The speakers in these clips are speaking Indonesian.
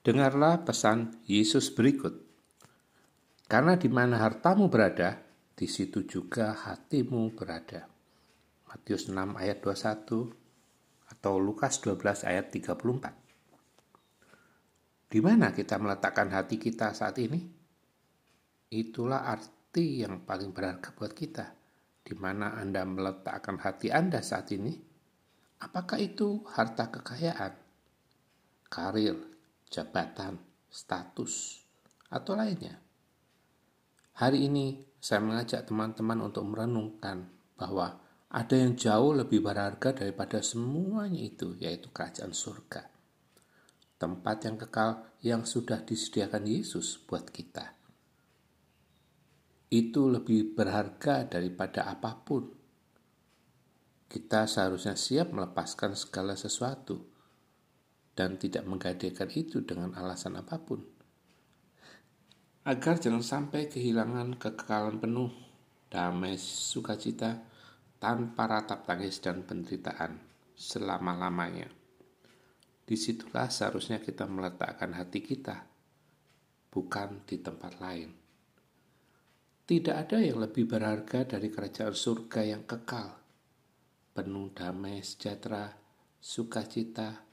Dengarlah pesan Yesus berikut. Karena di mana hartamu berada, di situ juga hatimu berada. Matius 6 ayat 21 atau Lukas 12 ayat 34. Di mana kita meletakkan hati kita saat ini? Itulah arti yang paling berharga buat kita. Di mana Anda meletakkan hati Anda saat ini? Apakah itu harta kekayaan, karir, jabatan, status, atau lainnya. Hari ini saya mengajak teman-teman untuk merenungkan bahwa ada yang jauh lebih berharga daripada semuanya itu, yaitu kerajaan surga. Tempat yang kekal yang sudah disediakan Yesus buat kita. Itu lebih berharga daripada apa pun. Kita seharusnya siap melepaskan segala sesuatu dan tidak menggadaikan itu dengan alasan apa pun. Agar jangan sampai kehilangan kekekalan penuh, damai sukacita, tanpa ratap tangis dan penderitaan selama-lamanya. Di situlah seharusnya kita meletakkan hati kita, bukan di tempat lain. Tidak ada yang lebih berharga dari kerajaan surga yang kekal, penuh damai sejahtera, sukacita,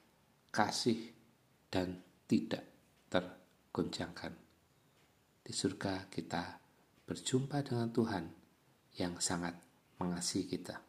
kasih, dan tidak tergoncangkan. Di surga kita berjumpa dengan Tuhan yang sangat mengasihi kita.